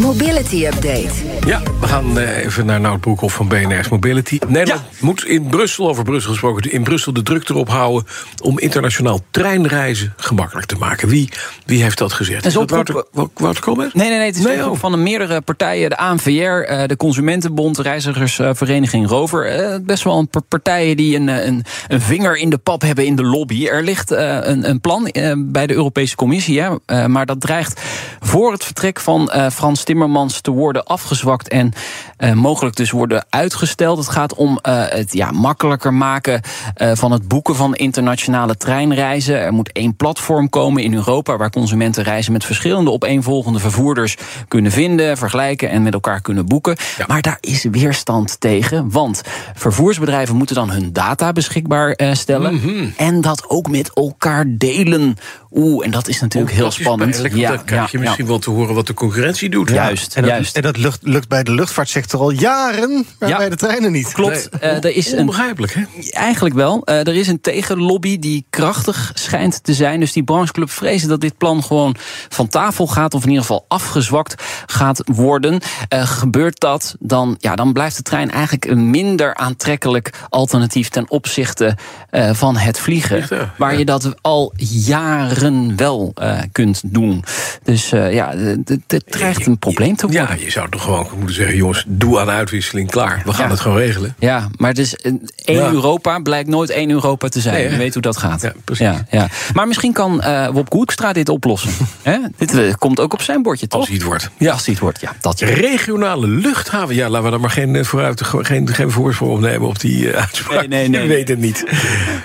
Mobility Update. Ja, we gaan eh, even naar Nout Broekhoff van BNR's Mobility. Nederland moet in Brussel, over Brussel gesproken... in Brussel de druk erop houden... om internationaal treinreizen gemakkelijk te maken. Wie, wie heeft dat gezegd? Is Is dat Wouter, Wouter Koolmees? Nee, nee, nee. Het is Nee, oh. van de meerdere partijen. De ANVR, eh, de Consumentenbond, de Reizigersvereniging Rover. Eh, best wel een paar partijen die een, een, een vinger in de pap hebben in de lobby. Er ligt eh, een, een plan bij de Europese Commissie. Hè, eh, maar dat dreigt voor het vertrek van eh, Frans Timmermans te worden afgezwakt. En eh, mogelijk dus worden uitgesteld. Het gaat om eh, het ja, makkelijker maken eh, van het boeken van internationale treinreizen. Er moet één platform komen in Europa waar consumenten reizen met verschillende opeenvolgende vervoerders kunnen vinden, vergelijken en met elkaar kunnen boeken. Maar daar is weerstand tegen, want vervoersbedrijven moeten dan hun data beschikbaar stellen Mhm. en dat ook met elkaar delen. Oeh, en dat is natuurlijk heel Dat spannend. want dan krijg je ja, misschien wel te horen wat de concurrentie doet. Juist, En dat, juist. en dat lucht, lukt bij de luchtvaartsector al jaren, maar Ja. bij de treinen niet. Klopt, eh, er is een Onbegrijpelijk, hè? Eigenlijk wel. Eh, er is een tegenlobby die krachtig schijnt te zijn. Dus die brancheclub vrezen dat dit plan gewoon van tafel gaat. Of in ieder geval afgezwakt gaat worden. Eh, gebeurt dat, dan, ja, dan blijft de trein eigenlijk een minder aantrekkelijk alternatief ten opzichte eh, van het vliegen. Ja. Waar je dat al jaren wel eh, kunt doen. Dus eh, ja, het- dreigt een probleem te worden. Ja, je zou toch gewoon moeten zeggen... jongens, doe aan uitwisseling, klaar. We gaan Ja. het gewoon regelen. Ja, maar het is een- één Ja. Europa blijkt nooit één Europa te zijn. Nee? Je weet hoe dat gaat. Ja, precies. Ja, ja. Maar misschien kan eh Wop Koekstra dit oplossen. Dit eh, komt ook op zijn bordje, toch? Als hij het wordt. Ja, als hij het wordt. Ja, dat. Regionale luchthaven. Ja, laten we daar maar geen, eh, vooruit, geen, geen voorsprong op nemen op die eh, uitspraak. Nee, nee, nee. Je weet het niet.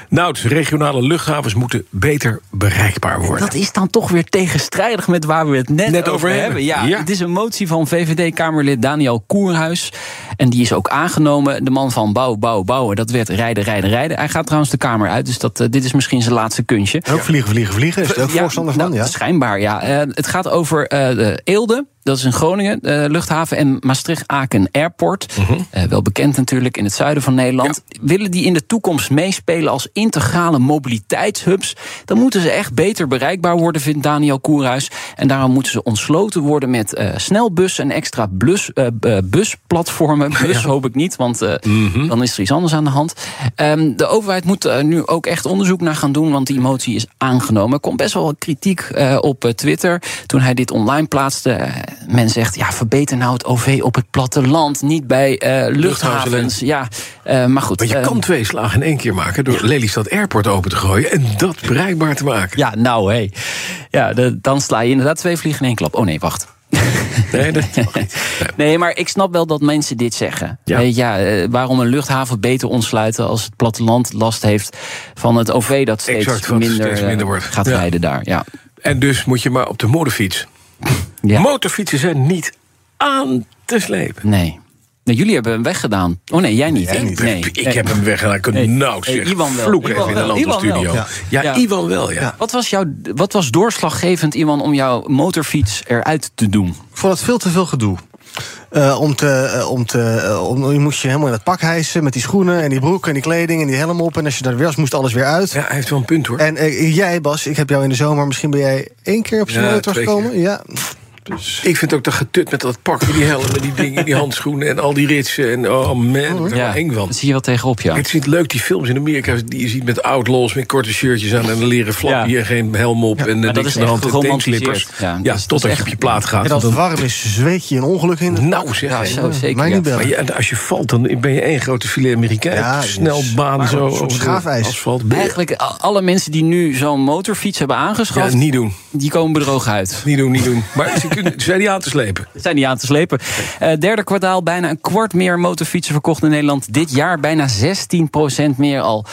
nou, dus regionale luchthavens moeten beter bereikbaar worden. Dat is dan toch weer tegenstrijdig met waar we het net, Net over over hebben. hebben. Ja, Ja. Het is een motie van VVD-Kamerlid Daniel Koerhuis. En die is ook aangenomen. De man van bouwen, bouwen, bouwen. Dat werd rijden, rijden, rijden. Hij gaat trouwens de Kamer uit. Dus dat, eh, dit is misschien zijn laatste kunstje. En ook vliegen, vliegen, vliegen. Is ook Ja, voorstander van? nou, Ja. Schijnbaar, ja. Eh, het gaat over eh, de Eelde. Dat is in Groningen, eh, luchthaven. En Maastricht-Aken Airport. Mhm. Eh, wel bekend natuurlijk in het zuiden van Nederland. Willen die in de toekomst meespelen als integrale mobiliteitshubs? Dan moeten ze echt beter bereikbaar worden, vindt Daniel Koerhuis. En daarom moeten ze ontsloten worden met eh, snelbussen en extra blus, busplatformen. Bus hoop ik niet, want Mhm. dan is er iets anders aan de hand. Ehm, de overheid moet er nu ook echt onderzoek naar gaan doen, want die motie is aangenomen. Er komt best wel wat kritiek op Twitter toen hij dit online plaatste. Men zegt, ja, verbeter nou het OV op het platteland, niet bij eh, luchthavens. Ja, eh, maar goed. Maar je eh, kan twee slagen in één keer maken... door Lelystad Airport open te gooien en dat bereikbaar te maken. Ja, nou hé. Ja, de- dan sla je inderdaad twee vliegen in één klap. Oh nee, wacht. Nee, dat. Nee. Maar ik snap wel dat mensen dit zeggen. Ja. Ja. ja, waarom een luchthaven beter ontsluiten als het platteland last heeft van het OV dat steeds, Exact, minder, steeds minder wordt. gaat Ja. rijden daar. Ja. En dus moet je maar op de motorfiets. Ja. Motorfietsen zijn niet aan te slepen. nee. Nee, jullie hebben hem weggedaan. Oh nee, jij niet. Jij hè? niet. Nee. Ik heb hem weggedaan. Ik kan Nee. nou Nee, zeg. Iwan wel. Vloek Iwan even in de wel. Ja, Ja. Iwan wel, ja. Wat was, jouw, wat was doorslaggevend, Iwan, om jouw motorfiets eruit te doen? Ik vond het veel te veel gedoe. Eh, om te, eh, om te, eh, om, je moest je helemaal in het pak hijsen met die schoenen en die broek en die kleding en die helm op. En als je daar weer was, moest alles weer uit. Ja, hij heeft wel een punt hoor. En jij, Bas, ik heb jou in de zomer, misschien ben jij één keer op zijn Ja, motor gekomen. Ja. Ik vind ook dat getut met dat pak, die helmen, die dingen, die handschoenen en al die ritsen. En oh man, eng van. Dat zie je wel tegenop, ja. Het ziet leuk, die films in Amerika die je ziet met outlaws, met korte shirtjes aan en een leren flapje Ja. en geen helm op en maar dat niks is aan de hand en teenslippers. Ja, Ja, dat je op je plaat gaat. En als het warm is, zweet je een ongeluk in. nou zeg, Ja, zo, zeker. Mij ja. niet bellen. Maar je- als je valt, dan ben je één grote filet Amerikaan. Ja, Snel baan maar zo over schaafijs. asfalt. Eigenlijk alle mensen die nu zo'n motorfiets hebben Ja, aangeschaft, niet doen. die komen bedrogen uit. Niet doen, niet doen. Maar zijn die aan te slepen. Zijn die aan te slepen. Uh, derde kwartaal bijna een kwart meer motorfietsen verkocht in Nederland. Dit jaar bijna 16% meer al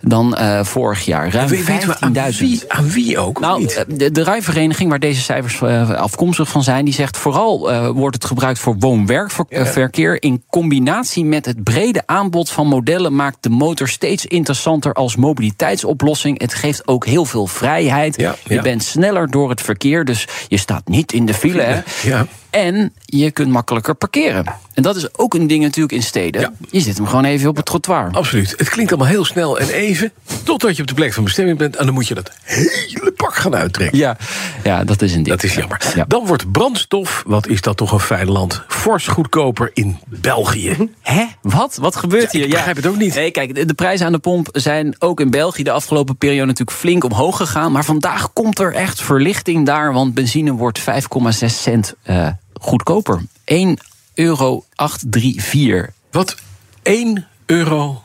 dan uh, vorig jaar. Ruim 15.000. Aan wie, aan wie ook? Nou, niet? de, de rijvereniging waar deze cijfers uh, afkomstig van zijn... die zegt vooral uh, wordt het gebruikt voor woon-werkverkeer... Ja. in combinatie met het brede aanbod van modellen... maakt de motor steeds interessanter als mobiliteitsoplossing. Het geeft ook heel veel vrijheid. Ja, ja. Je bent sneller door het verkeer, dus je staat niet in de file. Hè? En je kunt makkelijker parkeren. En dat is ook een ding natuurlijk in steden. Ja. Je zit hem gewoon even op het trottoir. Absoluut. Het klinkt allemaal heel snel en even. Totdat je op de plek van bestemming bent. En dan moet je dat hele gaan uittrekken. Ja, ja dat is een ding. Dat is jammer. Ja. Dan wordt brandstof, wat is dat toch een fijn land, fors goedkoper in België. Hè? Wat? Wat gebeurt Ja, hier? ik begrijp het ook niet. Nee, kijk, de, de prijzen aan de pomp zijn ook in België de afgelopen periode natuurlijk flink omhoog gegaan. Maar vandaag komt er echt verlichting daar, want benzine wordt 5,6 cent uh, goedkoper. 1 euro 834. Wat? 1 euro?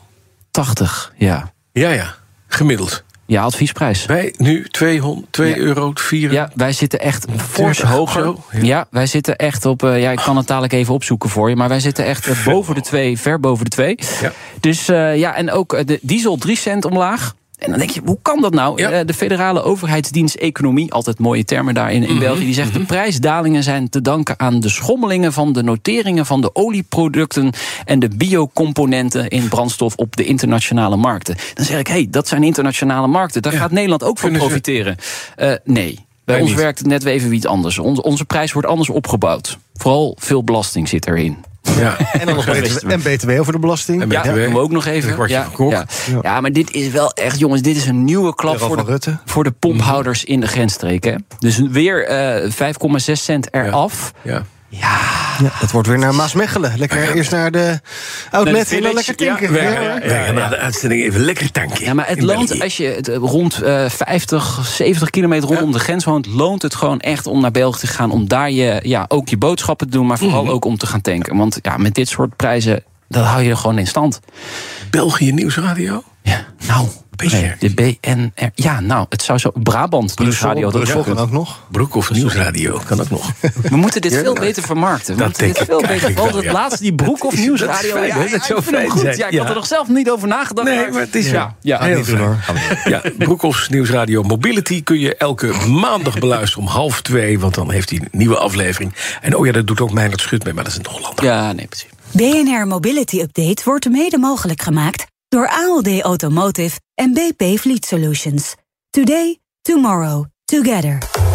80, ja. Ja, ja. Gemiddeld. Ja, adviesprijs. Wij nu 200, 2 Ja. euro 4. Ja, wij zitten echt fors 30 hoger. ja. ja. wij zitten echt op. eh, ja, ik kan het dadelijk even opzoeken voor je. Maar wij zitten echt eh, boven de 2, ver boven de 2. Ja. Dus eh, ja, en ook eh, de diesel 3 cent omlaag. En dan denk je, hoe kan dat nou? Ja. Eh, De federale overheidsdienst Economie, altijd mooie termen daar in, in Mhm. België, die zegt de prijsdalingen zijn te danken aan de schommelingen van de noteringen van de olieproducten en de biocomponenten in brandstof op de internationale markten. Dan zeg ik, hé, hey, dat zijn internationale markten. Daar Ja. gaat Nederland ook van profiteren. Eh, nee. Bij Nee, ons niet. werkt het net weer even iets anders. Onze, onze prijs wordt anders opgebouwd. Vooral veel belasting zit erin. Ja. En dan nog BTW, en BTW over de belasting. En Ja, dat doen we ook nog even. Ja, ja. Ja, maar dit is wel echt, jongens, dit is een nieuwe klap voor de, voor de pomphouders in de grensstreken. hè. Dus weer eh 5,6 cent eraf. Ja. Ja, Ja, dat wordt weer naar Maasmechelen. Lekker eerst naar de outlet en dan lekker tanken. Ja, Ja, ja, ja, ja, na de uitzending even lekker tanken. ja, maar het loont, België. als je het, eh, rond eh 50, 70 kilometer rondom de grens woont... loont het gewoon echt om naar België te gaan... om daar je, ja, ook je boodschappen te doen, maar vooral Mhm. ook om te gaan tanken. Want ja, met dit soort prijzen, dat hou je er gewoon in stand. België Nieuwsradio? Ja, nou, BNR. de BNR. Ja, nou, het zou zo... Brabant Nieuwsradio. dat Brussel ook kan ook nog. Broekhoff Nieuwsradio, kan ook nog. We moeten dit veel beter vermarkten. We Dat moeten dit denk veel beter. wel, het ja. laatste, die broek of Dat is- nieuwsradio. dat is fijn, ja, Dat ja, fijn goed. zijn. Ja, ik Ja. had er nog zelf niet over nagedacht. Nee, maar het is ja, ja. Ja, Broekhoffs Nieuwsradio Mobility kun je elke maandag beluisteren om half twee. Want dan heeft hij een nieuwe aflevering. En oh ja, dat doet ook Meijnerd Schut mee, maar dat is een Hollander. Ja, nee, precies. BNR Mobility Update wordt mede mogelijk gemaakt door ALD Automotive en BP Fleet Solutions. Today, tomorrow, together.